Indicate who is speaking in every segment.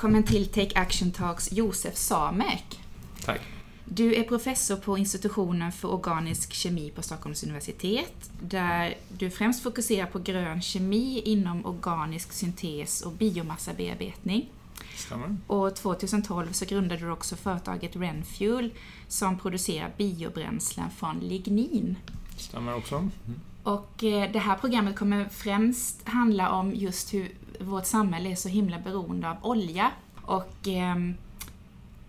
Speaker 1: Välkommen till Take Action Talks Josef Samek.
Speaker 2: Tack.
Speaker 1: Du är professor på institutionen för organisk kemi på Stockholms universitet, där du främst fokuserar på grön kemi inom organisk syntes och biomassabearbetning.
Speaker 2: Stämmer.
Speaker 1: Och 2012 så grundade du också företaget Renfuel som producerar biobränslen från lignin.
Speaker 2: Stämmer också. Mm.
Speaker 1: Och eh, det här programmet kommer främst handla om just hur vårt samhälle är så himla beroende av olja och eh,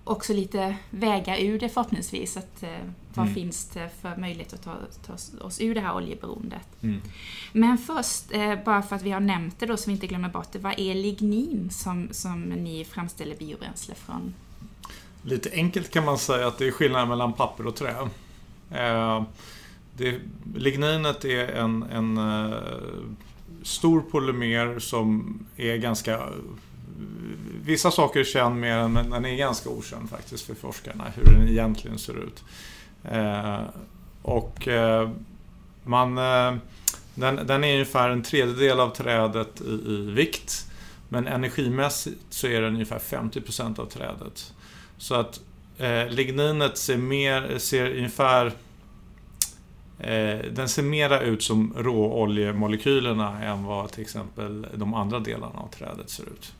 Speaker 1: också lite vägar ur det förhoppningsvis. Att, eh, vad
Speaker 2: Mm.
Speaker 1: finns det för möjlighet att ta, ta oss ur det här oljeberoendet?
Speaker 2: Mm.
Speaker 1: Men först, eh, bara för att vi har nämnt det då så vi inte glömmer bort det. Vad är lignin som, som ni framställer biobränsle från?
Speaker 2: Lite enkelt kan man säga att det är skillnad mellan papper och trä. Eh, det, ligninet är en, en eh, stor polymer som är ganska... Vissa saker är känd med den, men den är ganska okänd faktiskt för forskarna, hur den egentligen ser ut. Eh, och eh, man... Eh, den, den är ungefär en tredjedel av trädet i, i vikt. Men energimässigt så är den ungefär 50% av trädet. Så att eh, ligninet ser, mer, ser ungefär... Eh, den ser mera ut som råoljemolekylerna än vad till exempel de andra delarna av trädet ser ut.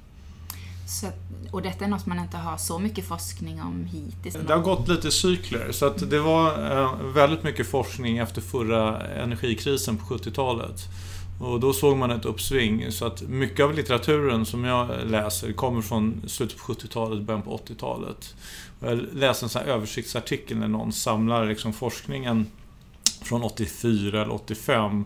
Speaker 1: Så, och detta är något man inte har så mycket forskning om hittills.
Speaker 2: Det har gått lite cykler, så att det var eh, väldigt mycket forskning efter förra energikrisen på 70-talet. Och då såg man ett uppsving, så att mycket av litteraturen som jag läser kommer från slutet på 70-talet, början på 80-talet. Och Jag läste en sån översiktsartikel när någon samlar liksom forskningen från 84 eller 85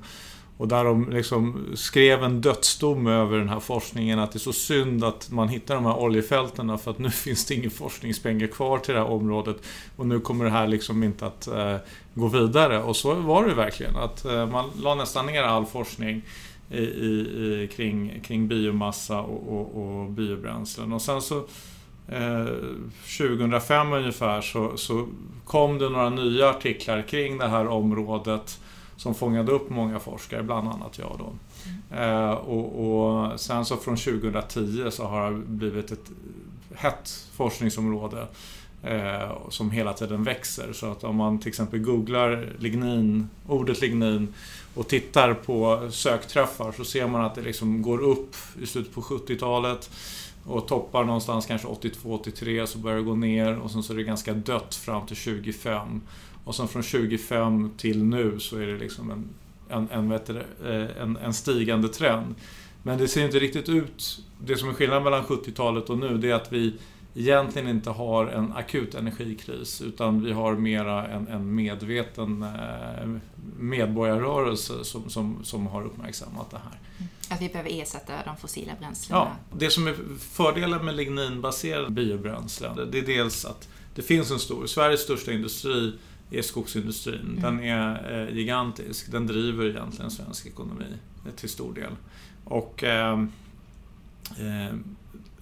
Speaker 2: och där de liksom skrev en dödsdom över den här forskningen att det är så synd att man hittar de här oljefälten för att nu finns det ingen forskningspengar kvar till det här området och nu kommer det här liksom inte att eh, gå vidare. Och så var det verkligen. Att eh, man la nästan ner all forskning i, i, i, kring, kring biomassa och, och, och biobränslen. Och sen så Eh, 2005 ungefär så, så kom det några nya artiklar kring det här området som fångade upp många forskare, bland annat jag då. Eh, och, och sen så från 2010 så har det blivit ett hett forskningsområde eh, som hela tiden växer. Så att om man till exempel googlar lignin, ordet lignin och tittar på sökträffar så ser man att det liksom går upp i slutet på 70-talet och toppar någonstans kanske 82-83 så börjar det gå ner och sen så är det ganska dött fram till 25. Och sen från 25 till nu så är det liksom en, en, en, det, eh, en, en stigande trend. Men det ser inte riktigt ut... Det som är skillnaden mellan 70-talet och nu det är att vi egentligen inte har en akut energikris utan vi har mera en, en medveten eh, medborgarrörelse som, som, som har uppmärksammat det här.
Speaker 1: Att vi behöver ersätta de fossila bränslena.
Speaker 2: Ja, det som är fördelen med ligninbaserade biobränslen, det är dels att det finns en stor, Sveriges största industri är skogsindustrin. Den är eh, gigantisk. Den driver egentligen svensk ekonomi till stor del. Och, eh, eh,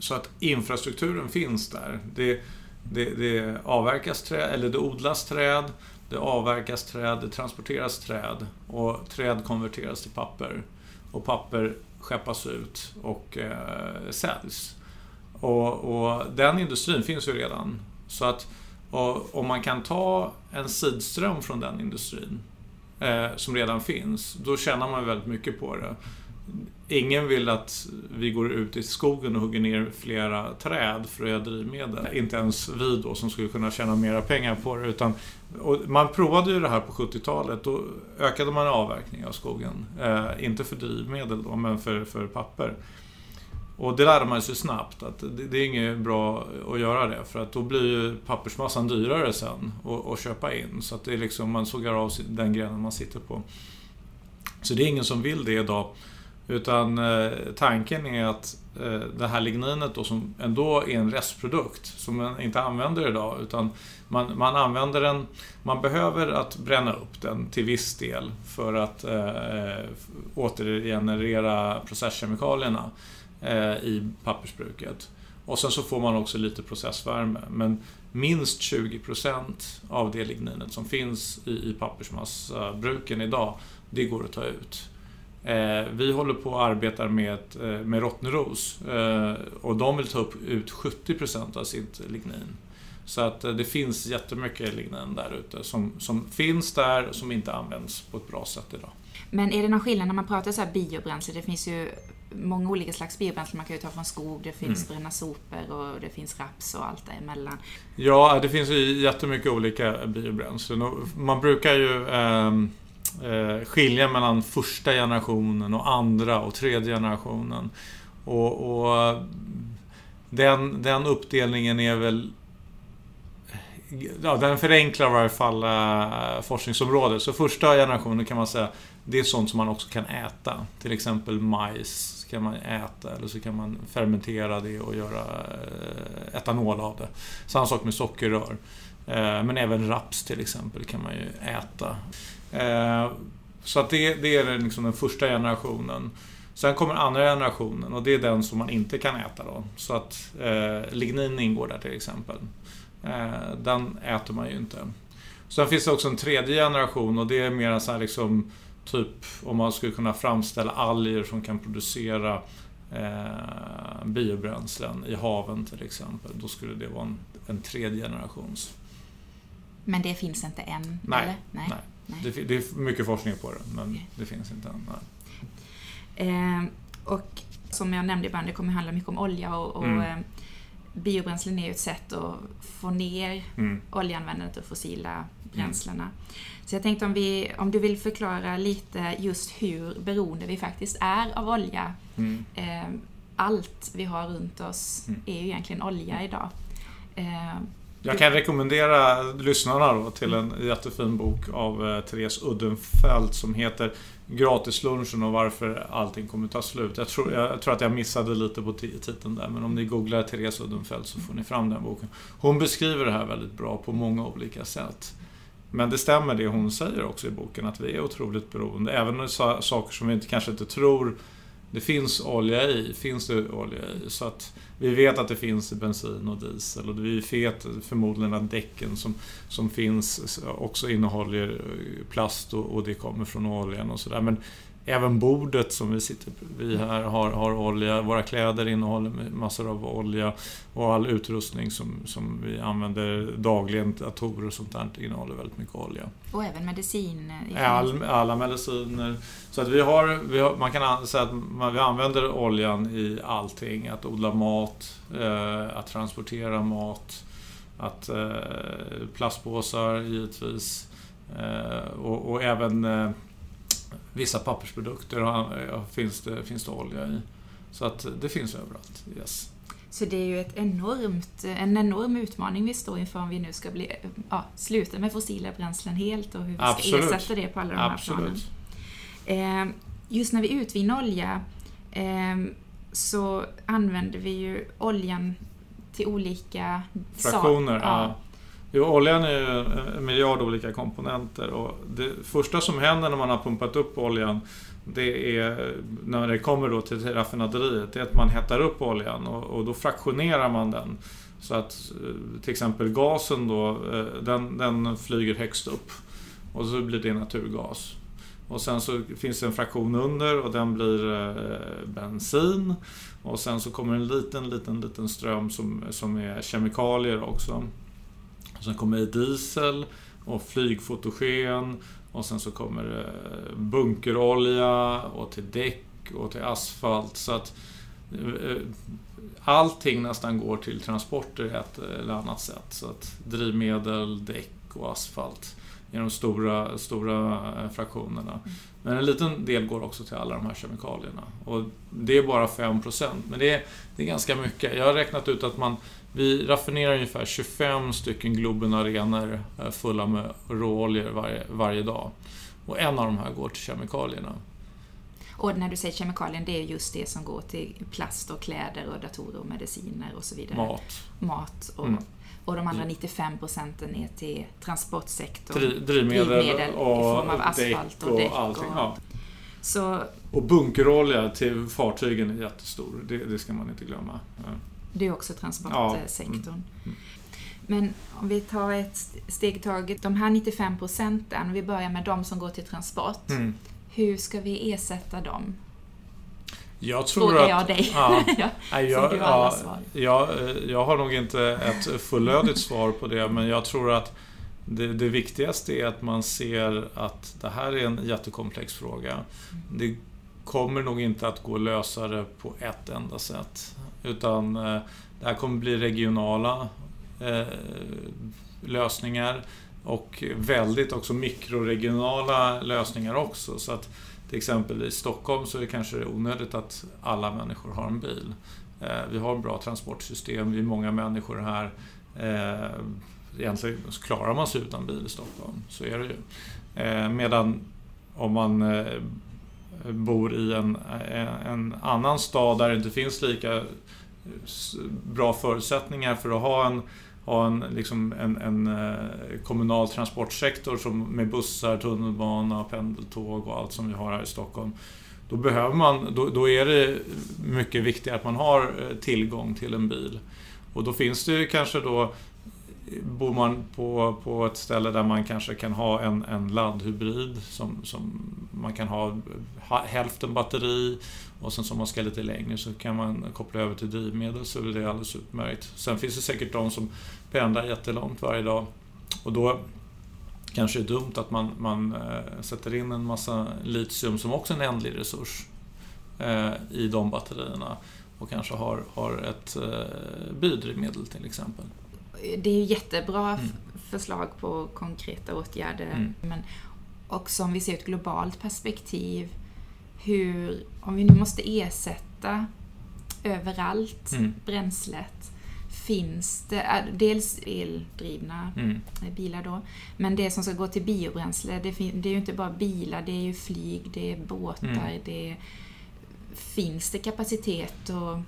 Speaker 2: så att infrastrukturen finns där. Det, det, det avverkas träd, eller det odlas träd, det avverkas träd, det transporteras träd och träd konverteras till papper. Och papper skeppas ut och eh, säljs. Och, och den industrin finns ju redan. Så att om man kan ta en sidström från den industrin eh, som redan finns, då tjänar man väldigt mycket på det. Ingen vill att vi går ut i skogen och hugger ner flera träd för att göra drivmedel. Inte ens vi då som skulle kunna tjäna mera pengar på det. Utan, man provade ju det här på 70-talet. Då ökade man avverkning av skogen. Eh, inte för drivmedel då, men för, för papper. Och det lärde man sig snabbt att det, det är inget bra att göra det för att då blir ju pappersmassan dyrare sen att köpa in. Så att det är liksom, man sågar av den grenen man sitter på. Så det är ingen som vill det idag. Utan eh, tanken är att eh, det här ligninet då som ändå är en restprodukt som man inte använder idag utan man, man använder den, man behöver att bränna upp den till viss del för att eh, återgenerera processkemikalierna eh, i pappersbruket. Och sen så får man också lite processvärme. Men minst 20% av det ligninet som finns i, i pappersmassabruken idag, det går att ta ut. Eh, vi håller på och arbetar med, eh, med Rottneros eh, och de vill ta upp ut 70% av sitt lignin. Så att det finns jättemycket lignin där ute som, som finns där och som inte används på ett bra sätt idag.
Speaker 1: Men är det någon skillnad när man pratar så här biobränsle? Det finns ju många olika slags biobränsle man kan ju ta från skog. Det finns mm. bränna sopor och det finns raps och allt däremellan.
Speaker 2: Ja, det finns ju jättemycket olika biobränslen. Man brukar ju eh, skilja mellan första generationen och andra och tredje generationen. Och, och den, den uppdelningen är väl Ja, den förenklar i varje fall eh, forskningsområdet. Så första generationen kan man säga, det är sånt som man också kan äta. Till exempel majs kan man äta eller så kan man fermentera det och göra eh, etanol av det. Samma sak med sockerrör. Eh, men även raps till exempel kan man ju äta. Eh, så att det, det är liksom den första generationen. Sen kommer andra generationen och det är den som man inte kan äta då. Så att eh, lignin ingår där till exempel. Eh, den äter man ju inte. Sen finns det också en tredje generation och det är mer så här liksom Typ om man skulle kunna framställa alger som kan producera eh, biobränslen i haven till exempel. Då skulle det vara en, en tredje generations.
Speaker 1: Men det finns inte än?
Speaker 2: Nej. Eller? nej. nej. Det, det, är mycket forskning på det, men okay. det finns inte än.
Speaker 1: Eh, och som jag nämnde i början, det kommer handla mycket om olja och, och mm. eh, biobränslen är ju ett sätt att få ner mm. oljeanvändandet och fossila bränslena. Mm. Så jag tänkte om, vi, om du vill förklara lite just hur beroende vi faktiskt är av olja. Mm. Eh, allt vi har runt oss mm. är ju egentligen olja idag.
Speaker 2: Eh, jag kan rekommendera lyssnarna då till en jättefin bok av eh, Therese Uddenfelt som heter Gratislunchen och varför allting kommer ta slut. Jag tror, jag tror att jag missade lite på titeln där, men om ni googlar Therese Uddenfelt så får ni fram den boken. Hon beskriver det här väldigt bra på många olika sätt. Men det stämmer det hon säger också i boken, att vi är otroligt beroende. Även saker som vi inte, kanske inte tror det finns olja i, finns det olja i. Så att vi vet att det finns bensin och diesel och vi vet förmodligen att däcken som, som finns också innehåller plast och, och det kommer från oljan och sådär. Men Även bordet som vi sitter vid här har, har olja. Våra kläder innehåller massor av olja. Och all utrustning som, som vi använder dagligen, datorer och sånt där, innehåller väldigt mycket olja.
Speaker 1: Och även mediciner?
Speaker 2: All, alla mediciner. Så att vi har, vi har, man kan säga att man, vi använder oljan i allting. Att odla mat, eh, att transportera mat, att eh, plastpåsar givetvis. Eh, och, och även eh, vissa pappersprodukter har, finns, det, finns det olja i. Så att det finns överallt. Yes.
Speaker 1: Så det är ju ett enormt, en enorm utmaning vi står inför om vi nu ska bli, ja, sluta med fossila bränslen helt och hur vi ska Absolut. ersätta det på alla de här Absolut. planen. Eh, just när vi utvinner olja eh, så använder vi ju oljan till olika
Speaker 2: Fraktioner, ja. Jo, oljan är ju en miljard olika komponenter och det första som händer när man har pumpat upp oljan det är när det kommer då till raffinaderiet, det är att man hettar upp oljan och, och då fraktionerar man den. Så att eh, till exempel gasen då, eh, den, den flyger högst upp och så blir det naturgas. Och sen så finns det en fraktion under och den blir eh, bensin. Och sen så kommer en liten, liten, liten ström som, som är kemikalier också. Och sen kommer diesel och flygfotogen och sen så kommer det bunkerolja och till däck och till asfalt. Så att eh, allting nästan går till transporter i ett eller annat sätt. Så att drivmedel, däck och asfalt är de stora, stora fraktionerna. Men en liten del går också till alla de här kemikalierna. Och det är bara 5%, men det är, det är ganska mycket. Jag har räknat ut att man vi raffinerar ungefär 25 stycken Globen arenor eh, fulla med råoljor varje, varje dag. Och en av de här går till kemikalierna.
Speaker 1: Och när du säger kemikalier, det är just det som går till plast och kläder och datorer och mediciner och så vidare.
Speaker 2: Mat.
Speaker 1: Mat och, mm. Och de andra 95 procenten är till transportsektorn.
Speaker 2: Dri drivmedel, drivmedel
Speaker 1: i form av asfalt och, och däck. Och allting, och, ja.
Speaker 2: så, och bunkerolja till fartygen är jättestor, det, det ska man inte glömma. Ja.
Speaker 1: Det är också transportsektorn. Ja. Mm. mm. Men om vi tar ett steg i taget. De här 95 procenten, om vi börjar med de som går till transport. Mm. Hur ska vi ersätta dem?
Speaker 2: Jag tror
Speaker 1: Frågar
Speaker 2: att,
Speaker 1: jag dig.
Speaker 2: Ja,
Speaker 1: ja,
Speaker 2: jag, ja, jag, jag har nog inte ett fullödigt svar på det, men jag tror att det, det viktigaste är att man ser att det här är en jättekomplex fråga. Det kommer nog inte att gå att lösa det på ett enda sätt. Utan eh, det här kommer bli regionala eh, lösningar och väldigt också mikroregionala lösningar också. Så att till exempel i Stockholm så är det kanske onödigt att alla människor har en bil. Eh, vi har bra transportsystem, vi är många människor här. Eh, egentligen klarar man sig utan bil i Stockholm, så är det ju. Eh, medan om man bor i en, en annan stad där det inte finns lika bra förutsättningar för att ha en, ha en, liksom en, en eh, kommunal transportsektor som med bussar, tunnelbana, pendeltåg och allt som vi har här i Stockholm. Då, behöver man, då, då är det mycket viktigare att man har eh, tillgång till en bil. Och då finns det ju kanske då Bor man på, på ett ställe där man kanske kan ha en, en laddhybrid som, som man kan ha eh, hälften batteri och sen som man ska lite längre så kan man koppla över till drivmedel så är det alldeles utmärkt. Sen finns det säkert de som pendlar jättelångt varje dag och då kanske det är dumt att man, man äh, sätter in en massa litium som också är en ändlig resurs äh, i de batterierna och kanske har, har ett äh, biodrivmedel till exempel
Speaker 1: det är ju jättebra mm. förslag på konkreta åtgärder. Mm. Men också om vi ser ett globalt perspektiv, hur, om vi nu måste ersätta överallt mm. bränslet, finns det, dels eldrivna mm. bilar då, men det som ska gå till biobränsle, det, det, är ju inte bara bilar, det är ju flyg, det är båtar, mm. det finns det kapacitet och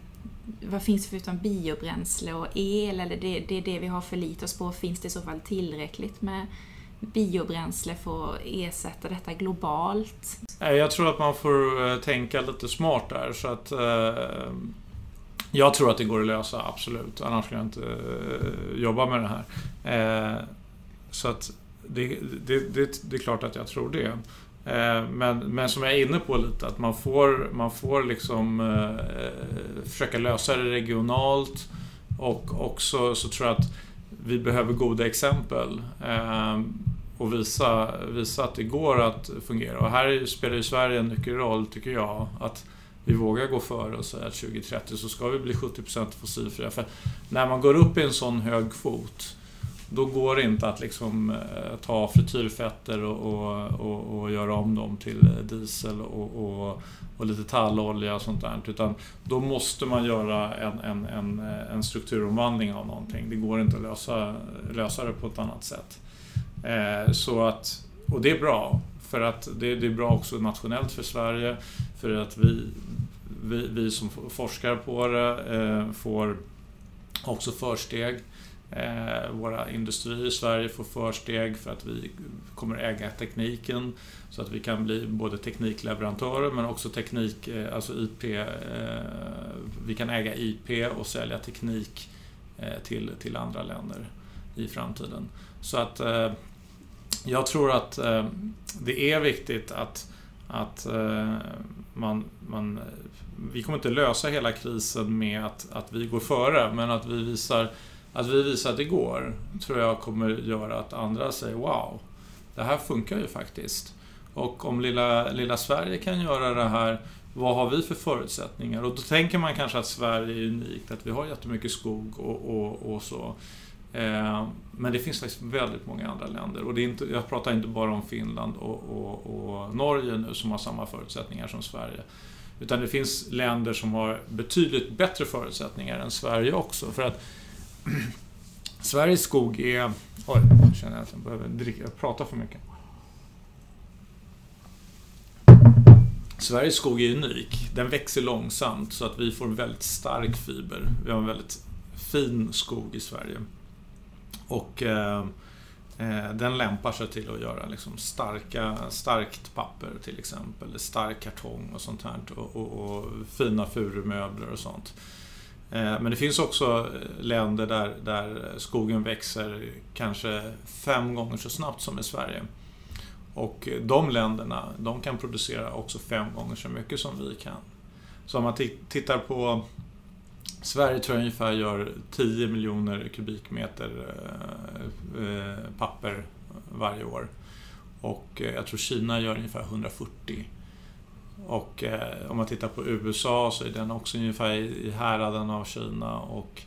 Speaker 1: vad finns förutom biobränsle och el? Eller det, det är det vi har förlitat oss på. Finns det i så fall tillräckligt med biobränsle för att ersätta detta globalt?
Speaker 2: Eh, jag tror att man får eh, tänka lite smart där. Så att, eh, jag tror att det går att lösa, absolut. Annars skulle jag inte eh, jobba med det här. Eh, så att det, det, det, det är klart att jag tror det. Eh, men, men som jag är inne på lite, att man får, man får liksom eh, försöka lösa det regionalt och också så tror jag att vi behöver goda exempel eh, och visa, visa att det går att fungera. Och här spelar ju Sverige en nyckelroll, tycker jag, att vi vågar gå före och säga att 2030 så ska vi bli 70% fossilfria. För när man går upp i en sån hög kvot då går det inte att liksom eh, ta frityrfetter och, och, och, och, göra om dem till eh, diesel och, och, lite tallolja och sånt där. Utan då måste man göra en, en, en, eh, en strukturomvandling av någonting. Det går inte att lösa, lösa det på ett annat sätt. Eh, så att, och det är bra, för att det, det är bra också nationellt för Sverige, för att vi, vi, vi som forskar på det eh, får också försteg. Eh, våra industrier i Sverige får försteg för att vi kommer äga tekniken så att vi kan bli både teknikleverantörer men också teknik, eh, alltså IP. Eh, vi kan äga IP och sälja teknik eh, till, till andra länder i framtiden. Så att eh, jag tror att eh, det är viktigt att, att eh, man, man vi kommer inte lösa hela krisen med att, att vi går före, men att vi visar att vi visar att det går, tror jag kommer göra att andra säger wow, det här funkar ju faktiskt. Och om lilla, lilla Sverige kan göra det här, vad har vi för förutsättningar? Och då tänker man kanske att Sverige är unikt, att vi har jättemycket skog och, och, och så. Eh, men det finns faktiskt väldigt många andra länder. Och det är inte, jag pratar inte bara om Finland och, och, och Norge nu som har samma förutsättningar som Sverige. Utan det finns länder som har betydligt bättre förutsättningar än Sverige också. För att Sveriges skog är... Oj, jag känner att jag behöver dricka, jag pratar för mycket. Sveriges skog är unik. Den växer långsamt så att vi får väldigt stark fiber. Vi har en väldigt fin skog i Sverige. Och eh, eh den lämpar sig till att göra liksom starka, starkt papper till exempel, stark kartong och sånt här. Och, och, och fina furumöbler och sånt. Eh, men det finns också eh, länder där, där skogen växer kanske fem gånger så snabbt som i Sverige. Och eh, de länderna, de kan producera också fem gånger så mycket som vi kan. Så om man tittar på Sverige tror jag ungefär gör 10 miljoner kubikmeter papper varje år. Och jag tror Kina gör ungefär 140. Och eh, om man tittar på USA så är den också ungefär i, i häraden av Kina. Och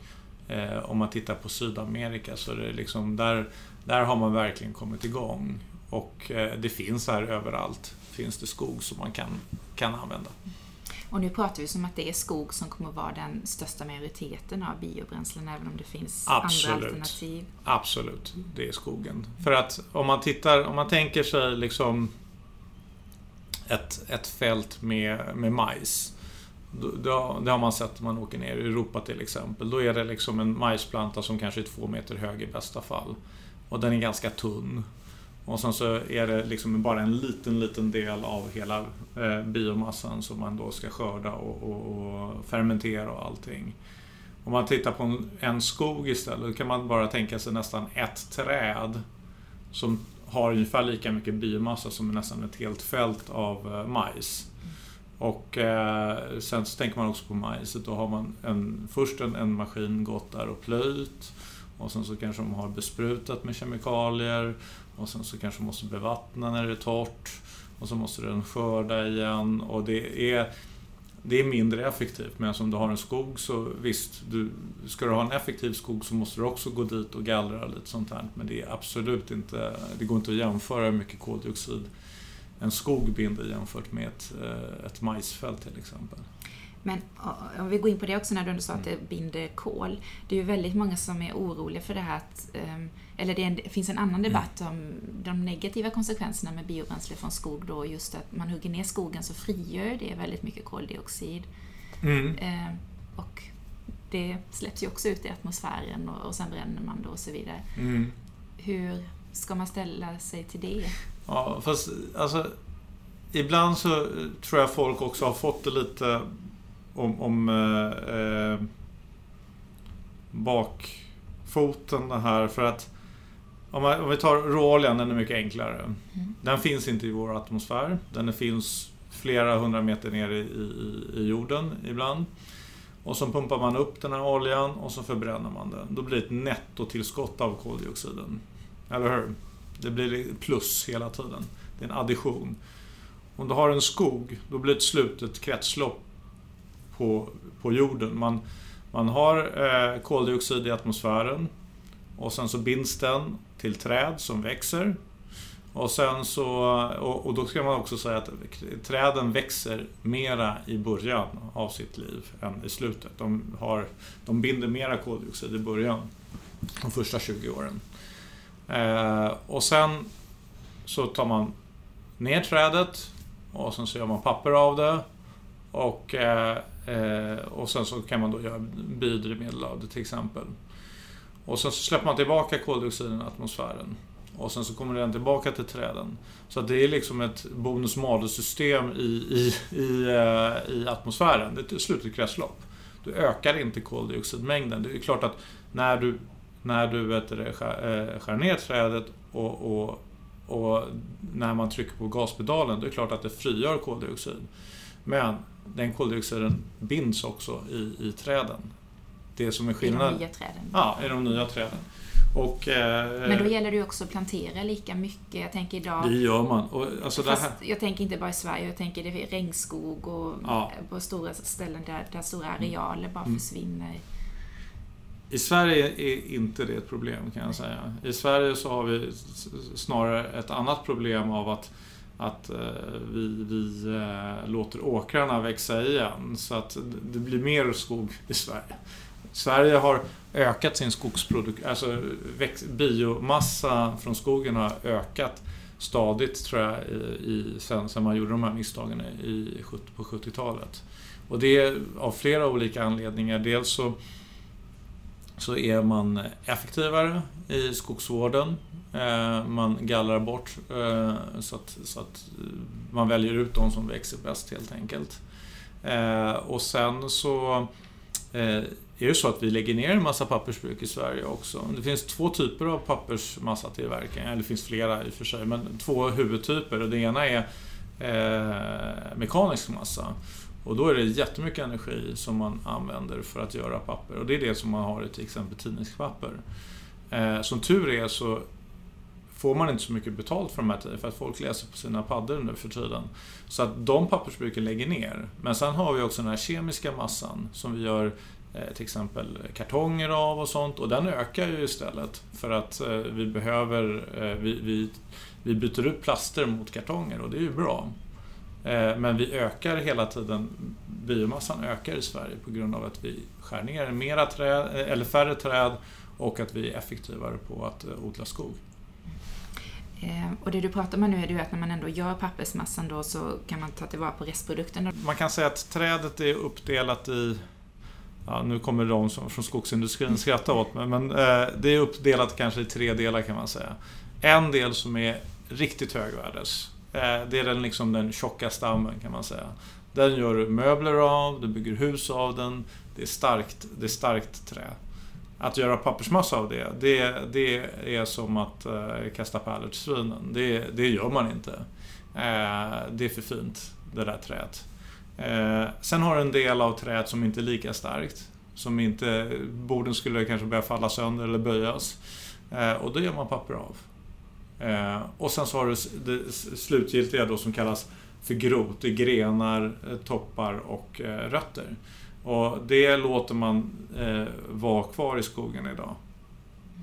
Speaker 2: eh, om man tittar på Sydamerika så är det liksom där, där har man verkligen kommit igång. Och eh, det finns här överallt. Finns det skog som man kan, kan använda.
Speaker 1: Och nu pratar vi som att det är skog som kommer vara den största majoriteten av biobränslen även om det finns Absolut. andra alternativ.
Speaker 2: Absolut, det är skogen. För att om man tittar, om man tänker sig liksom ett, ett fält med, med majs. Då, det har man sett när man åker ner i Europa till exempel. Då är det liksom en majsplanta som kanske är två meter hög i bästa fall. Och den är ganska tunn. Och sen så är det liksom bara en liten, liten del av hela eh, biomassan som man då ska skörda och, och, och, fermentera och allting. Om man tittar på en, en skog istället, då kan man bara tänka sig nästan ett träd som har ungefär lika mycket biomassa som nästan ett helt fält av eh, majs. Och eh, sen så tänker man också på majset, då har man en, först en, en maskin gått där och plöjt. Och sen så kanske de har besprutat med kemikalier. Och sen så kanske de måste bevattna när det är torrt. Och så måste den skörda igen. Och det är det är mindre effektivt. Men om du har en skog så visst, du, ska du ha en effektiv skog så måste du också gå dit och gallra lite sånt här. Men det är absolut inte, det går inte att jämföra hur mycket koldioxid en skog binder jämfört med ett, eh, ett majsfält till exempel.
Speaker 1: Men om vi går in på det också när du sa att det binder kol. Det är ju väldigt många som är oroliga för det här att, ehm, eller det, en, det finns en annan debatt mm. om de negativa konsekvenserna med biobränsle från skog då, just att man hugger ner skogen så frigör det väldigt mycket koldioxid. Mm. Eh, och det släpps ju också ut i atmosfären och, och sen bränner man då och så vidare. Mm. Hur ska man ställa sig till det?
Speaker 2: Ja, fast alltså Ibland så tror jag folk också har fått det lite om, om eh, eh, bakfoten här. För att om, man, om vi tar råoljan, den är mycket enklare. Mm. Den finns inte i vår atmosfär. Den finns flera hundra meter ner i, i, i jorden ibland. Och så pumpar man upp den här oljan och så förbränner man den. Då blir det ett nettotillskott av koldioxiden. Eller hur? Det blir plus hela tiden. Det är en addition. Om du har en skog, då blir det ett slutet kretslopp på, på jorden. Man, man har eh, koldioxid i atmosfären och sen så binds den till träd som växer. Och, sen så, och, och då ska man också säga att träden växer mera i början av sitt liv än i slutet. De, har, de binder mera koldioxid i början, de första 20 åren. Eh, och sen så tar man ner trädet och sen så gör man papper av det. Och eh, Eh, och sen så kan man då göra biodrivmedel av det till exempel. Och sen så släpper man tillbaka koldioxiden i atmosfären. Och sen så kommer den tillbaka till träden. Så det är liksom ett bonus-malus-system i, i, i, eh, i atmosfären. Det är ett slutet kretslopp. Du ökar inte koldioxidmängden. Det är klart att när du, när du vet det, skär, eh, skär ner trädet och, och, och när man trycker på gaspedalen, det är klart att det frigör koldioxid. Men den koldioxiden binds också i, i träden. Det som är skillnaden...
Speaker 1: I de nya träden?
Speaker 2: Ja, i de nya träden. Och,
Speaker 1: eh, Men då gäller det ju också att plantera lika mycket. Jag tänker idag...
Speaker 2: Det gör man. Och, alltså
Speaker 1: Fast här... Jag tänker inte bara i Sverige, jag tänker det regnskog och
Speaker 2: ja.
Speaker 1: på stora ställen där, där stora mm. arealer bara mm. försvinner.
Speaker 2: I Sverige är inte det ett problem kan jag säga. I Sverige så har vi snarare ett annat problem av att att eh, vi, vi eh, låter åkrarna växa igen så att det blir mer skog i Sverige. Sverige har ökat sin skogsproduktion, alltså biomassa från skogen har ökat stadigt tror jag i, sen, sen man gjorde de här misstagen i, på 70-talet. Och det är av flera olika anledningar. Dels så, så är man effektivare i skogsvården. Eh, man gallrar bort eh, så att, så att eh, man väljer ut de som växer bäst helt enkelt. Och sen så är det så att vi lägger ner en massa pappersbruk i Sverige också. Det finns två typer av pappersmassatillverkning, eller det finns flera i och för sig, men två huvudtyper. Och det ena är mekanisk massa. Och då är det jättemycket energi som man använder för att göra papper. Och det är det som man har i till exempel tidningspapper. Eh, som tur är så får man inte så mycket betalt för de här för att folk läser på sina paddor nu för tiden. Så att de pappersbruken lägger ner. Men sen har vi också den här kemiska massan som vi gör eh, till exempel kartonger av och sånt och den ökar ju istället för att eh, vi behöver, eh, vi, vi, vi byter ut plaster mot kartonger och det är ju bra. Men vi ökar hela tiden, biomassan ökar i Sverige på grund av att vi skär ner mera träd, eller färre träd och att vi är effektivare på att odla skog.
Speaker 1: Eh, och det du pratar om nu är ju att när man ändå gör pappersmassan då så kan man ta tillvara på restprodukten.
Speaker 2: Man kan säga att trädet är uppdelat i Ja, nu kommer de som, från skogsindustrin skratta åt mig, men eh, det är uppdelat kanske i tre delar kan man säga. En del som är riktigt högvärdes. Eh, det är den, liksom den tjocka stammen kan man säga. Den gör du möbler av, du bygger hus av den. Det är starkt, det är starkt trä. Att göra pappersmassa av det, det, det är som att eh, kasta pärlor till svinen. Det, det gör man inte. Eh, det är för fint, det där träet. Sen har du en del av träet som inte är lika starkt. Som inte, borden skulle kanske börja falla sönder eller böjas. och då gör man papper av och sen så har du det slutgiltiga då som kallas för grot. Det är grenar, toppar och rötter. Och det låter man eh, vara kvar i skogen idag.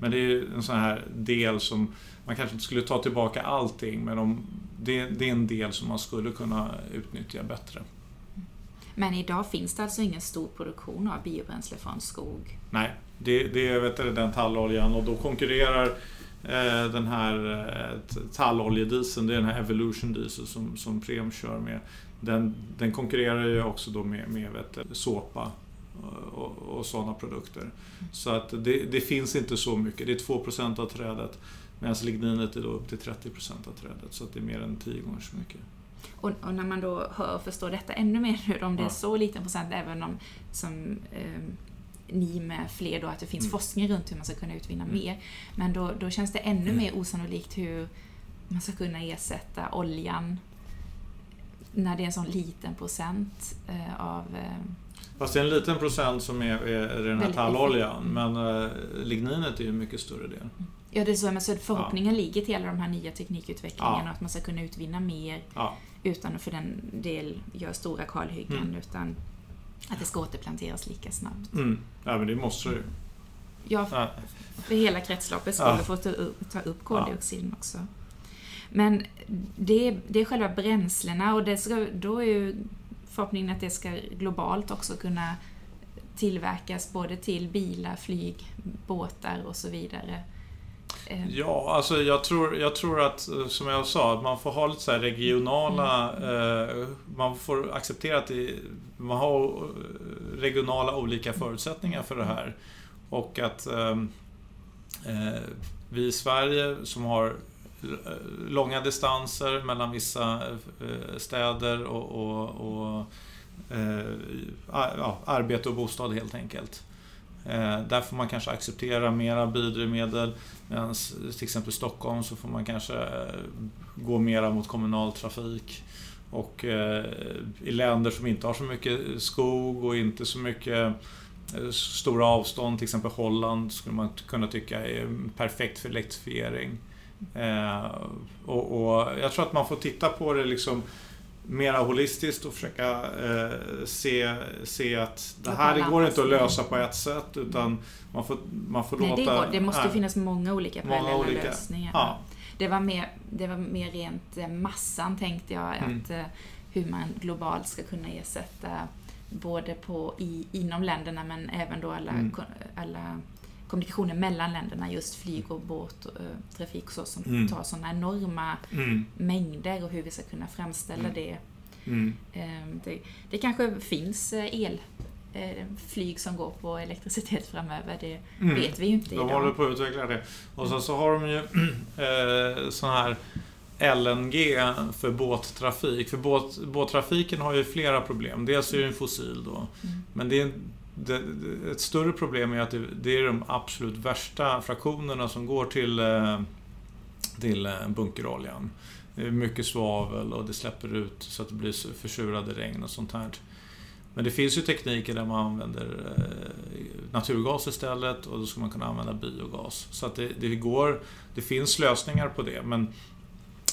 Speaker 2: Men det är en sån här del som, man kanske inte skulle ta tillbaka allting, men om, det, det är en del som man skulle kunna utnyttja bättre.
Speaker 1: Men idag finns det alltså ingen stor produktion av biobränsle från skog?
Speaker 2: Nej, det, det är vet du, den talloljan och då konkurrerar eh, den här eh, talloljedieseln, det är den här Evolution Diesel som, som Prem kör med den, den konkurrerar ju också då med, med vet, såpa och, och sådana produkter. Så att det, det, finns inte så mycket. Det är 2% av trädet medan ligninet är då upp till 30% av trädet. Så att det är mer än 10 gånger så mycket.
Speaker 1: Och, och, när man då hör och förstår detta ännu mer nu, om det är så liten procent, även om som eh, ni med fler då, att det finns mm. forskning runt hur man ska kunna utvinna mm. mer. Men då, då känns det ännu mm. mer osannolikt hur man ska kunna ersätta oljan när det är en sån liten procent eh, av... Eh,
Speaker 2: Fast det är en liten procent som är, är den här talloljan, men eh, ligninet är ju en mycket större del.
Speaker 1: Ja, det är så. Men så förhoppningen ja. ligger till alla de här nya teknikutvecklingarna, ja. att man ska kunna utvinna mer ja. utan att för den del göra stora kalhyggen, mm. utan att det ska återplanteras lika snabbt.
Speaker 2: Mm. Ja, men det måste det ju.
Speaker 1: Ja, för hela kretsloppet skulle ja. få ta upp, ta upp koldioxiden också. Men det, det är själva bränslena och det ska, då är ju förhoppningen att det ska globalt också kunna tillverkas både till bilar, flyg, båtar och så vidare.
Speaker 2: Eh. Ja, alltså jag tror, jag tror att, som jag sa, att man får ha lite så regionala... Mm. Eh, man får acceptera att det, man har regionala olika förutsättningar för det här. Och att ehm, eh, vi i Sverige som har långa distanser mellan vissa eh, städer och, och, och eh, ja, arbete och bostad helt enkelt. Eh, där får man kanske acceptera mera biodrivmedel medan till exempel Stockholm så får man kanske eh, gå mera mot kommunal trafik. Och eh, i länder som inte har så mycket skog och inte så mycket stora avstånd, till exempel Holland, skulle man kunna tycka är perfekt för elektrifiering. Och, och, jag tror att man får titta på det liksom mera holistiskt och försöka eh, se, se att det här det går inte att lösa på ett sätt utan man får, man får
Speaker 1: nej,
Speaker 2: låta...
Speaker 1: Det, går, det måste nej, finnas många olika parallella olika, lösningar. Ja. Det, var mer, det var mer rent eh, massan tänkte jag, mm. att, eh, hur man globalt ska kunna ersätta både på, i, inom länderna men även då alla, mm. alla kommunikationen mellan länderna, just flyg och båttrafik eh, så, som mm. tar sådana enorma mm. mängder och hur vi ska kunna framställa mm. det. Mm. Ehm, det. Det kanske finns eh, el eh, flyg som går på elektricitet framöver. Det mm. vet vi ju inte
Speaker 2: idag. De håller på att utveckla det. Och sen så har de ju eh, sån här LNG för båttrafik. För båt, båttrafiken har ju flera problem. Dels är det en fossil då. Mm. Men det är det, ett större problem är att det, det, är de absolut värsta fraktionerna som går till, eh, till eh, bunkeroljan. Det är mycket svavel och det släpper ut så att det blir försurade regn och sånt här. Men det finns ju tekniker där man använder eh, naturgas istället och då ska man kunna använda biogas. Så att det, det, går, det finns lösningar på det men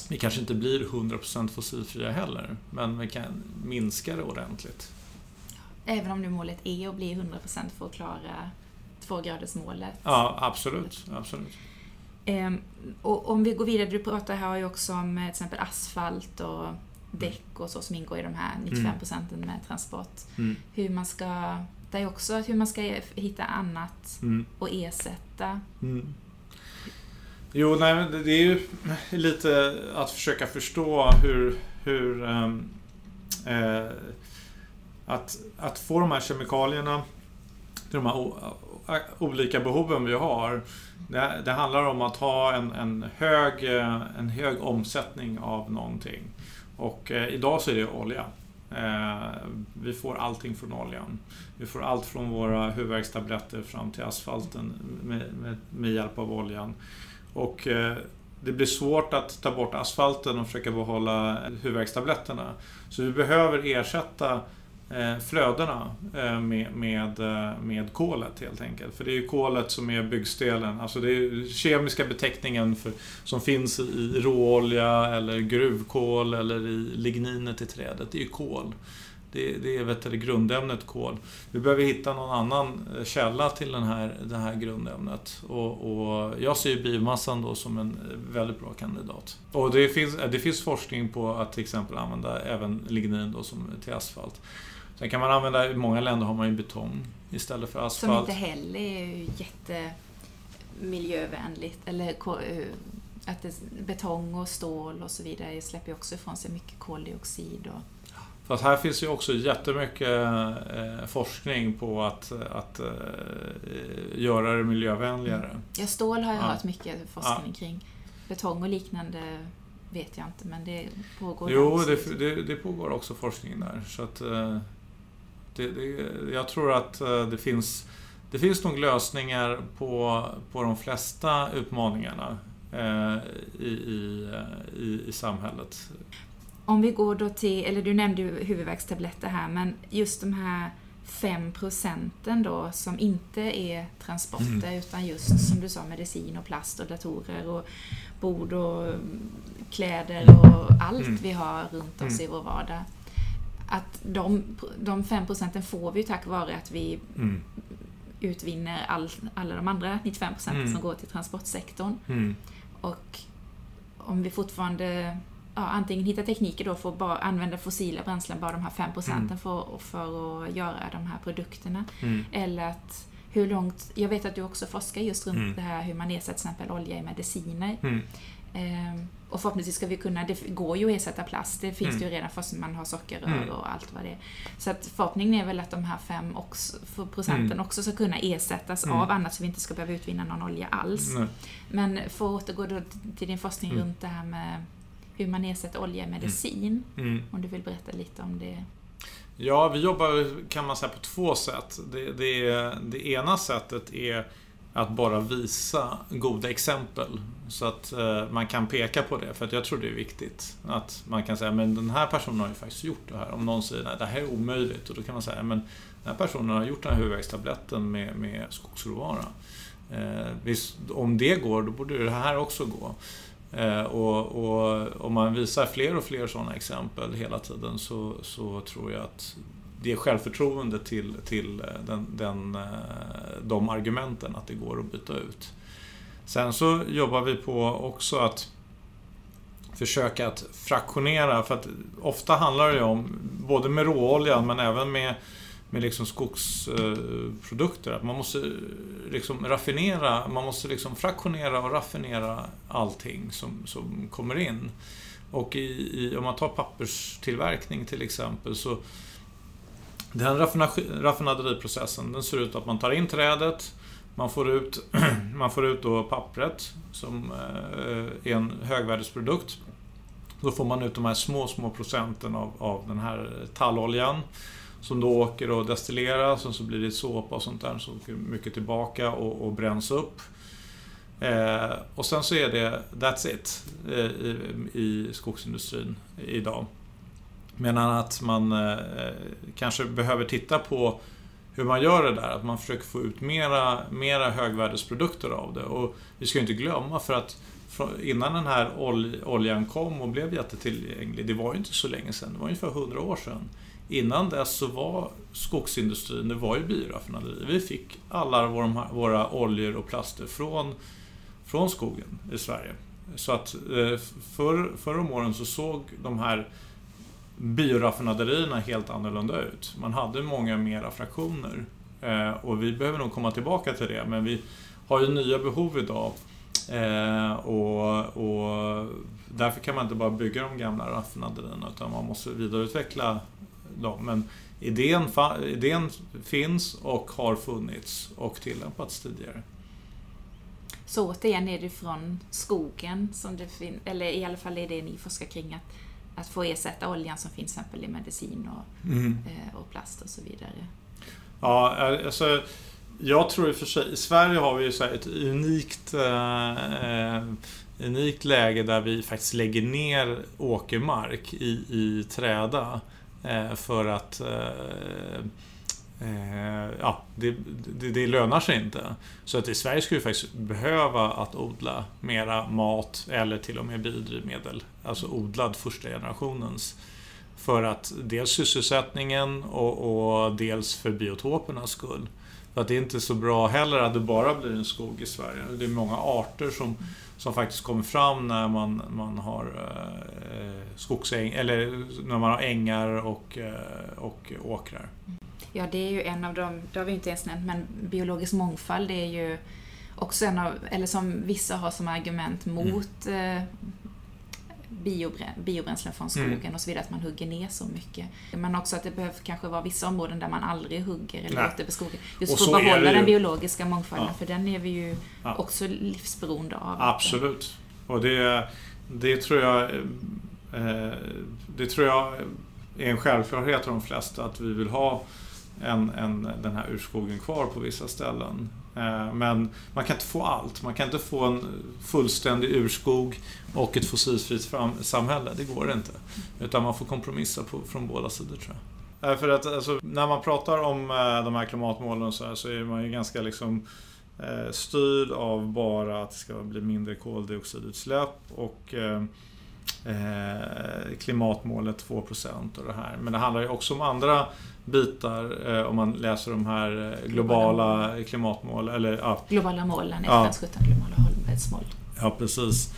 Speaker 2: vi kanske inte blir 100% fossilfria heller. Men vi kan minska det ordentligt.
Speaker 1: Även om nu målet är att bli 100% för att klara tvågradersmålet?
Speaker 2: Ja, absolut. absolut.
Speaker 1: Ehm, och om vi går vidare, du pratar här ju också om till exempel asfalt och däck och så som ingår i de här 95 mm. procenten med transport. Mm. Hur man ska, det är också hur man ska hitta annat mm. och ersätta. Mm.
Speaker 2: Jo, nej, det är ju lite att försöka förstå hur, hur um, eh, att, att få de här kemikalierna till de här olika behoven vi har. Det, det handlar om att ha en, en, hög, eh, en hög omsättning av någonting. Och eh, idag så är det olja. Eh, vi får allting från oljan. Vi får allt från våra huvudvärkstabletter fram till asfalten med, med, med hjälp av oljan. Och eh, det blir svårt att ta bort asfalten och försöka behålla huvudvärkstabletterna. Så vi behöver ersätta Eh, flödena eh, med, med, eh, med kolet helt enkelt. För det är ju kolet som är byggstelen. Alltså det är kemiska beteckningen för, som finns i råolja eller gruvkol eller i ligninet i trädet. Det är ju kol. Det, det är vet du, grundämnet kol. Vi behöver hitta någon annan källa till den här, det här grundämnet. Och, och jag ser biomassan då som en väldigt bra kandidat. Och det finns, det finns forskning på att till exempel använda även lignin då som, till asfalt. Sen kan man använda, i många länder har man ju betong istället för asfalt.
Speaker 1: Som inte heller är jättemiljövänligt. Eller eh, att det, betong och stål och så vidare släpper ju också ifrån sig mycket koldioxid. Och...
Speaker 2: Fast här finns ju också jättemycket eh, forskning på att, att eh, göra det miljövänligare. Mm.
Speaker 1: Ja, stål har jag ja. hört mycket forskning ja. kring. Betong och liknande vet jag inte, men det pågår
Speaker 2: Jo, det, det, det, pågår också forskning där. Så att, det, det, jag tror att eh, det finns, det finns nog lösningar på, på de flesta utmaningarna eh, i, i, eh, i, i samhället.
Speaker 1: Om vi går då till, eller du nämnde ju huvudvärkstabletter här, men just de här 5 procenten då som inte är transporter mm. utan just som du sa medicin och plast och datorer och bord och kläder och allt mm. vi har runt oss mm. i vår vardag att de, de 5 procenten får vi tack vare att vi mm. utvinner all, alla de andra 95 procenten mm. som går till transportsektorn. Mm. Och om vi fortfarande ja, antingen hittar tekniker då för att bara använda fossila bränslen, bara de här 5 procenten mm. för, för att göra de här produkterna. Mm. Eller att hur långt, jag vet att du också forskar just runt mm. det här hur man ersätter till exempel olja i mediciner. Ehm, och förhoppningsvis ska vi kunna, det går ju att ersätta plast, det finns mm. det ju redan fast man har sockerrör mm. och allt vad det är. Så att förhoppningen är väl att de här fem också, procenten mm. också ska kunna ersättas mm. av annat så vi inte ska behöva utvinna någon olja alls. Men för att återgå då till din forskning mm. runt det här med hur man ersätter olja i medicin, mm. om du vill berätta lite om det?
Speaker 2: Ja, vi jobbar kan man säga på två sätt. Det, det, det ena sättet är att bara visa goda exempel. Så att eh, man kan peka på det, för att jag tror det är viktigt. Att man kan säga, men den här personen har ju faktiskt gjort det här. Om någon säger, nej det här är omöjligt. Och då kan man säga, men den här personen har gjort den här huvudvärkstabletten med, med skogsråvara. Eh, visst, om det går, då borde det här också gå. Eh, och, och om man visar fler och fler sådana exempel hela tiden så, så tror jag att det självförtroende till, till eh, den, den, eh, de argumenten att det går att byta ut. Sen så jobbar vi på också att försöka att fraktionera, för att ofta handlar det om, både med råoljan men även med, med liksom skogsprodukter, eh, att man måste liksom raffinera, man måste liksom fraktionera och raffinera allting som, som kommer in. Och i, i, om man tar papperstillverkning till exempel så den raffinaderiprocessen den ser ut att man tar in trädet, man får ut, man får ut då pappret som eh, är en högvärdesprodukt. Då får man ut de här små, små procenten av, av den här talloljan som då åker och destilleras och så blir det såpa och sånt där som åker mycket tillbaka och, och bränns upp. Eh, och sen så är det that's it eh, i, i skogsindustrin idag. Medan att man eh, kanske behöver titta på hur man gör det där, att man försöker få ut mera, mera högvärdesprodukter av det. Och vi ska ju inte glömma för att innan den här oljan kom och blev jättetillgänglig, det var ju inte så länge sedan, det var ungefär 100 år sedan. Innan dess så var skogsindustrin, det var ju bioraffinaderier. Vi fick alla våra, våra oljor och plaster från, från skogen i Sverige. Så att eh, för, förr om åren så såg de här bioraffinaderierna helt annorlunda ut. Man hade många mera fraktioner. Eh, och vi behöver nog komma tillbaka till det, men vi har ju nya behov idag. Eh, och, och därför kan man inte bara bygga de gamla raffinaderierna, utan man måste vidareutveckla dem. Men idén, idén finns och har funnits och tillämpats tidigare.
Speaker 1: Så återigen är det från skogen som det finns, eller i alla fall är det ni forskar kring, att att få ersätta oljan som finns till exempel i medicin och, mm. Eh, och plast och så vidare.
Speaker 2: Ja, alltså jag tror i och för sig, i Sverige har vi ju så ett unikt, eh, eh, unikt läge där vi faktiskt lägger ner åkermark i, i träda eh, för att eh, Eh, ja, det, det, det, lönar sig inte. Så att i Sverige skulle vi faktiskt behöva att odla mera mat eller till och med biodrivmedel. Alltså odlad första generationens. För att dels sysselsättningen och, och dels för biotopernas skull. För att det är inte så bra heller att det bara blir en skog i Sverige. Det är många arter som, som faktiskt kommer fram när man, man har eh, skogsäng, eller när man har ängar och, eh, och åkrar.
Speaker 1: Ja, det är ju en av de, det har vi inte ens nämnt, men biologisk mångfald det är ju också en av, eller som vissa har som argument mot mm. eh, biobränslen från skogen mm. och så vidare, att man hugger ner så mycket. Men också att det behöver kanske vara vissa områden där man aldrig hugger eller Nej. låter beskoga. Just för att behålla den biologiska mångfalden, ja. för den är vi ju ja. också livsberoende av.
Speaker 2: Absolut. Och det, det tror jag eh, det tror jag är en självklarhet för de flesta, att vi vill ha än, än den här urskogen kvar på vissa ställen. Eh, men man kan inte få allt. Man kan inte få en fullständig urskog och ett fossilfritt samhälle. Det går inte. Utan man får kompromissa på, från båda sidor tror jag. Eh, för att alltså, när man pratar om eh, de här klimatmålen så, här, så är man ju ganska liksom styrd av bara att det ska bli mindre koldioxidutsläpp och klimatmålet 2% och det här. Men det handlar ju också om andra bitar eh, om man läser de här eh, globala, globala klimatmål. Eller, ja.
Speaker 1: Globala målen, FNs ja. 17 globala hållbarhetsmål.
Speaker 2: Ja, precis.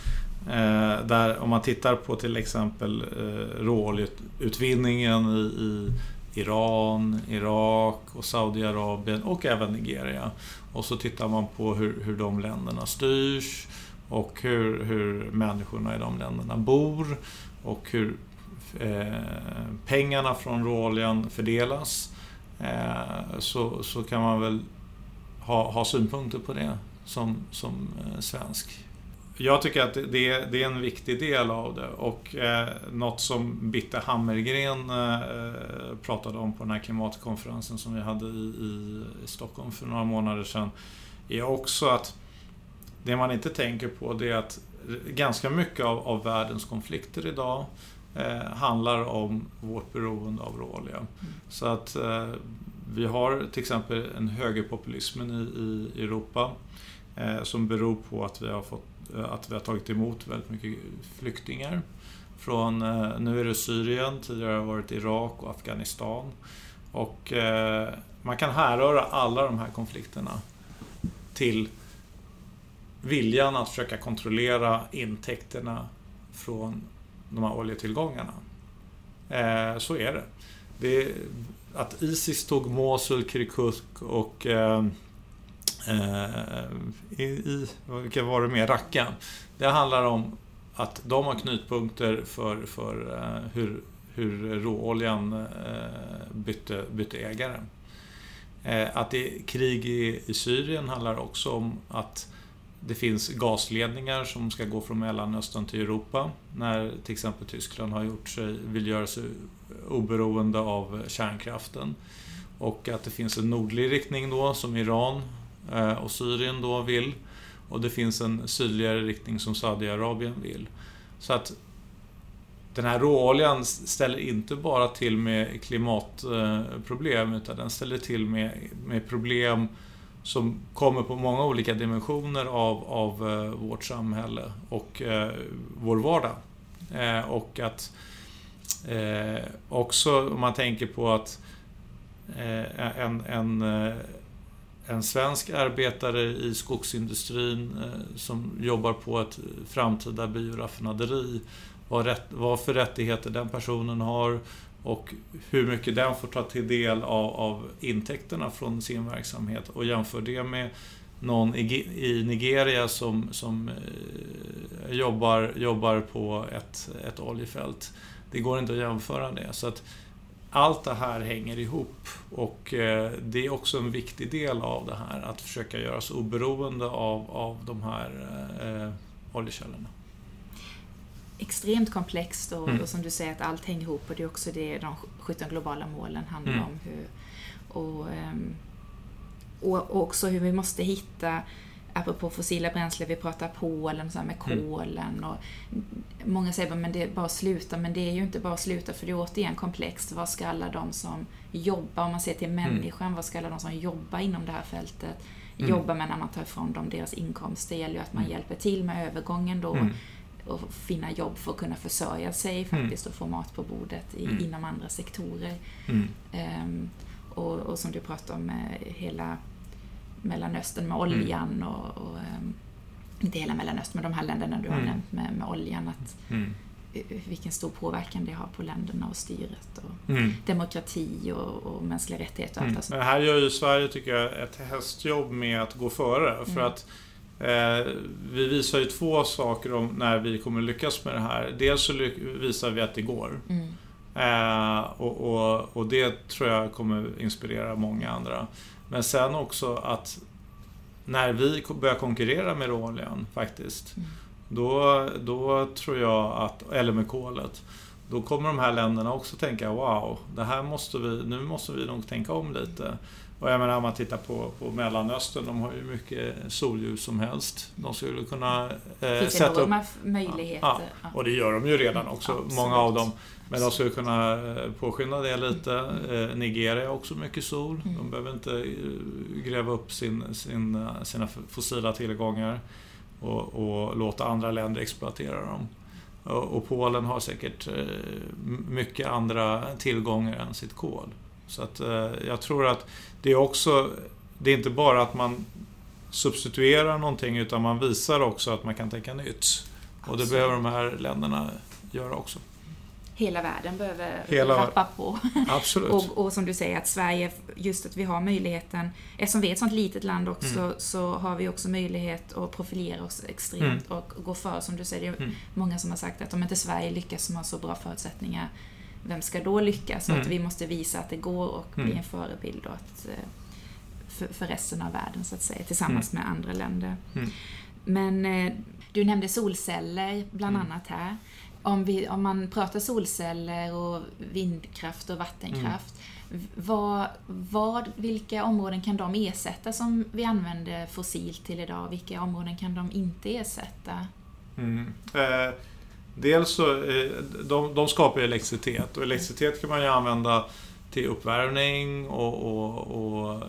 Speaker 2: Eh, där om man tittar på till exempel eh, råoljeutvinningen i, i Iran, Irak och Saudiarabien och även Nigeria. Och så tittar man på hur, hur de länderna styrs och hur, hur människorna i de länderna bor. Och hur Eh, pengarna från råoljan fördelas. Eh, så, så kan man väl ha, ha synpunkter på det som, som eh, svensk. Jag tycker att det, det, är en viktig del av det. Och eh, något som Bitte Hammergren eh, pratade om på den här klimatkonferensen som vi hade i, i, i Stockholm för några månader sedan är också att det man inte tänker på det är att ganska mycket av, av världens konflikter idag eh, handlar om vårt beroende av råolja. Mm. Så att eh, vi har till exempel en högerpopulismen i, i Europa eh, som beror på att vi, har fått, eh, att vi har tagit emot väldigt mycket flyktingar. Från, eh, nu är det Syrien, tidigare har det varit Irak och Afghanistan. Och eh, man kan härröra alla de här konflikterna till viljan att försöka kontrollera intäkterna från de här oljetillgångarna. Eh, så är det. det. Att Isis tog Mosul, Kirkuk och eh, eh, i, i, vilka var det mer, Raqqa. Det handlar om att de har knutpunkter för, för eh, hur, hur råoljan eh, bytte, bytte ägare. Eh, att det är krig i, i Syrien handlar också om att det finns gasledningar som ska gå från Mellanöstern till Europa när till exempel Tyskland har gjort sig, vill göra sig oberoende av kärnkraften. Och att det finns en nordlig riktning då som Iran eh, och Syrien då vill. Och det finns en sydligare riktning som Saudiarabien vill. Så att den här råoljan ställer inte bara till med klimatproblem utan den ställer till med, med problem som kommer på många olika dimensioner av, av eh, vårt samhälle och eh, vår vardag. Eh, och att eh, också om man tänker på att eh, en, en, eh, en svensk arbetare i skogsindustrin eh, som jobbar på ett framtida bioraffinaderi vad, rätt, vad för rättigheter den personen har och hur mycket den får ta till del av, av intäkterna från sin verksamhet och jämför det med någon i, Nigeria som, som eh, jobbar, jobbar på ett, ett oljefält. Det går inte att jämföra det. Så att allt det här hänger ihop och eh, det är också en viktig del av det här, att försöka göra oss oberoende av, av de här eh, eh oljekällorna
Speaker 1: extremt komplext och, mm. och, som du säger att allt hänger ihop och det är också det de 17 globala målen handlar mm. om. Hur, och, ehm, och, och, också hur vi måste hitta, apropå fossila bränslen, vi pratar Polen så med mm. kolen och många säger att det är bara att sluta, men det är ju inte bara att sluta för det är återigen komplext. Vad ska alla de som jobbar, om man ser till mm. människan, vad ska alla de som jobbar inom det här fältet mm. jobba med när man tar ifrån dem deras inkomst? Det gäller ju att man mm. hjälper till med övergången då mm och finna jobb för att kunna försörja sig mm. faktiskt mm. och få mat på bordet i, mm. inom andra sektorer. Mm. Um, och, och, som du pratade om med hela Mellanöstern med oljan mm. och, och um, inte hela Mellanöstern, men de här länderna du har mm. nämnt med, med oljan. Att, vilken stor påverkan det har på länderna och styret och mm. demokrati och, och mänskliga rättigheter och allt
Speaker 2: mm. Men här gör ju Sverige, tycker jag, ett hästjobb med att gå före. För att Eh, vi visar ju två saker om när vi kommer lyckas med det här. Dels så visar vi att det går. Mm. Eh, och, och, och, det tror jag kommer inspirera många andra. Men sen också att när vi börjar konkurrera med råoljan faktiskt, mm. då, då tror jag att, eller med kolet, då kommer de här länderna också tänka wow, det här måste vi, nu måste vi nog tänka om lite. Och jag menar om man tittar på, på Mellanöstern, de har ju mycket solljus som helst. De skulle kunna
Speaker 1: eh, sätta upp... möjligheter.
Speaker 2: Ja, ja, och det gör de ju redan också, Absolut. många av dem. Men de skulle kunna eh, påskynda det lite. Eh, Nigeria har också mycket sol. Mm. De behöver inte eh, gräva upp sin, sin, sina fossila tillgångar och, och låta andra länder exploatera dem. Och, och Polen har säkert mycket andra tillgångar än sitt kol. Så att jag tror att det är också, det är inte bara att man substituerar någonting utan man visar också att man kan tänka nytt. Och det behöver de här länderna göra också.
Speaker 1: Hela världen behöver Hela rappa på.
Speaker 2: Absolut.
Speaker 1: och, och, som du säger att Sverige, just att vi har möjligheten, eftersom vi är ett sånt litet land också, mm. så har vi också möjlighet att profilera oss extremt mm. och gå för. Som du säger, det är mm. många som har sagt att om inte Sverige lyckas som har så bra förutsättningar vem ska då lyckas? Mm. Att vi måste visa att det går och bli mm. en förebild och att, eh, för, för, resten av världen så att säga, tillsammans mm. med andra länder. Mm. Men eh, du nämnde solceller bland mm. annat här. Om, vi, om man pratar solceller och vindkraft och vattenkraft, vad, vad, vilka områden kan de ersätta som vi använder fossilt till idag? Vilka områden kan de inte ersätta?
Speaker 2: Mm. Eh Dels så, eh, de, de skapar elektricitet och elektricitet kan man ju använda till uppvärmning och, och, och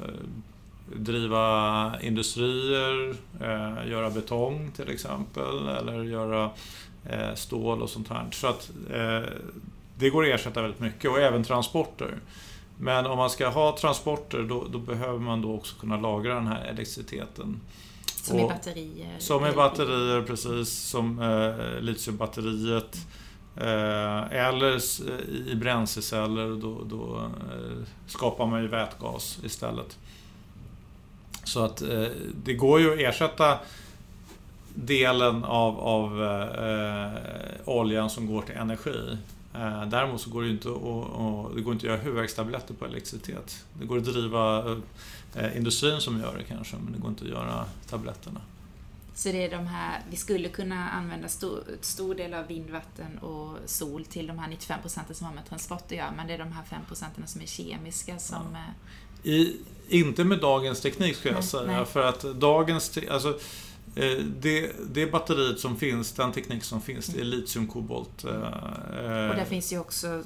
Speaker 2: driva industrier, eh, göra betong till exempel eller göra eh, stål och sånt här. Så att eh, det går att ersätta väldigt mycket och även transporter. Men om man ska ha transporter då, då behöver man då också kunna lagra den här elektriciteten.
Speaker 1: Som i batterier?
Speaker 2: Som i batterier, precis. Som eh, litiumbatteriet. Eh, eller i bränsleceller, då, då eh, skapar man ju vätgas istället. Så att eh, det går ju att ersätta delen av, av eh, oljan som går till energi. Eh, däremot så går det inte att, det går inte att göra huvudvärkstabletter på elektricitet. Det går att driva eh, industrin som gör det kanske, men det går inte att göra tabletterna.
Speaker 1: Så det är de här, vi skulle kunna använda stor, stor del av vind, vatten och sol till de här 95 procenten som har med transport att göra, men det är de här 5 procenten som är kemiska som... Ja.
Speaker 2: Eh, I, inte med dagens teknik skulle jag säga, nej. för att dagens... Alltså, eh, det, det batteriet som finns, den teknik som finns, det är mm. litiumkobolt.
Speaker 1: Och där finns ju också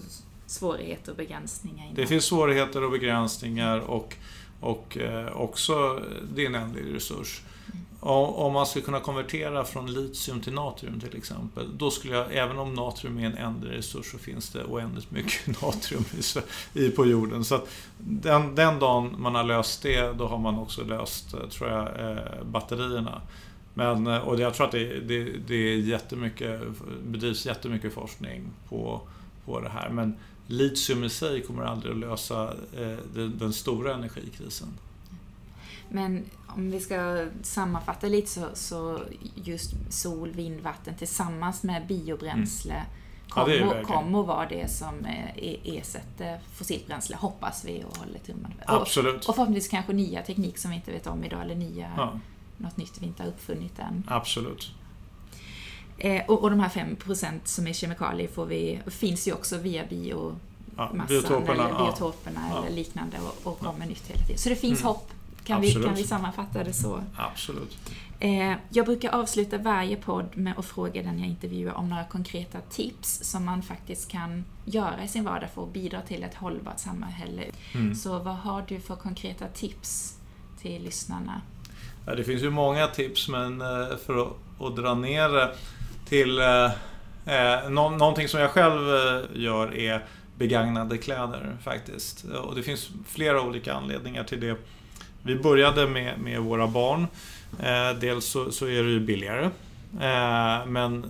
Speaker 1: svårigheter och begränsningar.
Speaker 2: Det finns svårigheter och begränsningar och, och också det är en ändlig resurs. Om man skulle kunna konvertera från litium till natrium till exempel, då skulle jag, även om natrium är en ändlig resurs, så finns det oändligt mycket natrium i, på jorden. Så den, den dagen man har löst det, då har man också löst, eh, tror jag, eh, batterierna. Men, eh, och jag tror att det, det, det är jättemycket, bedrivs jättemycket forskning på, på det här. Men litium i sig kommer aldrig att lösa den, den stora energikrisen.
Speaker 1: Men om vi ska sammanfatta lite så, så just sol, vind, vatten tillsammans med biobränsle mm. kommer, ja, kommer att vara det som eh, ersätter fossilt bränsle, hoppas vi och håller tummarna
Speaker 2: Absolut.
Speaker 1: Och, och förhoppningsvis kanske nya teknik som vi inte vet om idag, eller nya, ja. Något nytt vi inte har uppfunnit än.
Speaker 2: Absolut.
Speaker 1: Eh, och, och de här 5% som är kemikalier får vi, finns ju också via biomassan ja, biotoperna, eller biotoperna ja. eller liknande och, och kommer nytt hela tiden. Så det finns mm. hopp kan vi, kan vi sammanfatta det så?
Speaker 2: Absolut.
Speaker 1: Eh, jag brukar avsluta varje podd med att fråga den jag intervjuar om några konkreta tips som man faktiskt kan göra i sin vardag för att bidra till ett hållbart samhälle. Mm. Så vad har du för konkreta tips till lyssnarna?
Speaker 2: Ja, det finns ju många tips, men eh, för att, att dra ner det till eh, eh nå någonting som jag själv eh, gör är begagnade kläder faktiskt. Och det finns flera olika anledningar till det. Vi började med, med våra barn. Eh, dels så, så, är det ju billigare. Eh, men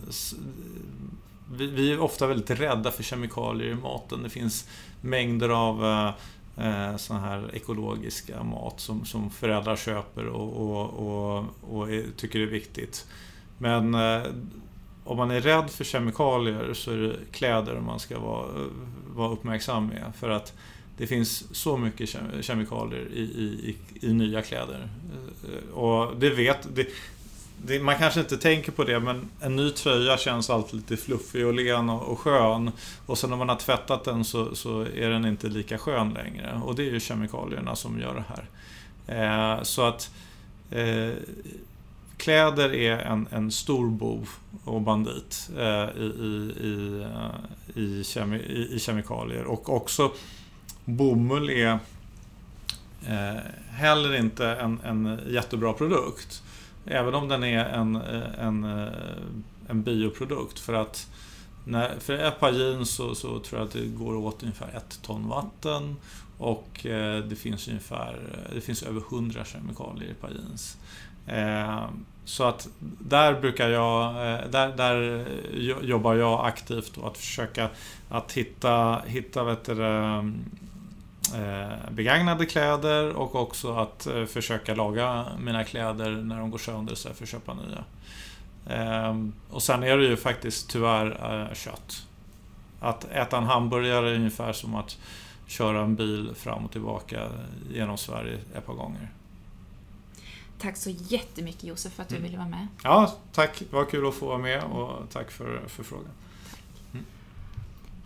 Speaker 2: vi, vi, är ofta väldigt rädda för kemikalier i maten. Det finns mängder av eh, sån här ekologiska mat som, som föräldrar köper och, och, och, och är, tycker är viktigt. Men eh, om man är rädd för kemikalier så är det kläder man ska vara, vara uppmärksam med. För att det finns så mycket kemikalier i, i, i nya kläder. Eh, och det vet... Det, det, man kanske inte tänker på det, men en ny tröja känns alltid lite fluffig och len och, och skön. Och sen när man har tvättat den så, så, är den inte lika skön längre. Och det är ju kemikalierna som gör det här. Eh, så att eh, kläder är en, en stor bov och bandit eh, i, i, i, eh, i, kemi, i, kemikalier. Och också bomull är eh, heller inte en, en jättebra produkt. Även om den är en, eh, en, eh, en bioprodukt. För att när, för ett par jeans så, så, tror jag att det går åt ungefär ett ton vatten. Och eh, det finns ungefär eh, det finns över 100 kemikalier i ett par jeans. Eh, så att där brukar jag, eh, där, där jobbar jag aktivt och att försöka att hitta, hitta vet du, begagnade kläder och också att eh, försöka laga mina kläder när de går sönder istället för att köpa nya. Ehm, och sen är det ju faktiskt tyvärr eh, kött. Att äta en hamburgare är ungefär som att köra en bil fram och tillbaka genom Sverige ett par gånger.
Speaker 1: Tack så jättemycket Josef för att du mm. ville vara med.
Speaker 2: Ja, tack. Det var kul att få vara med och tack för, för frågan.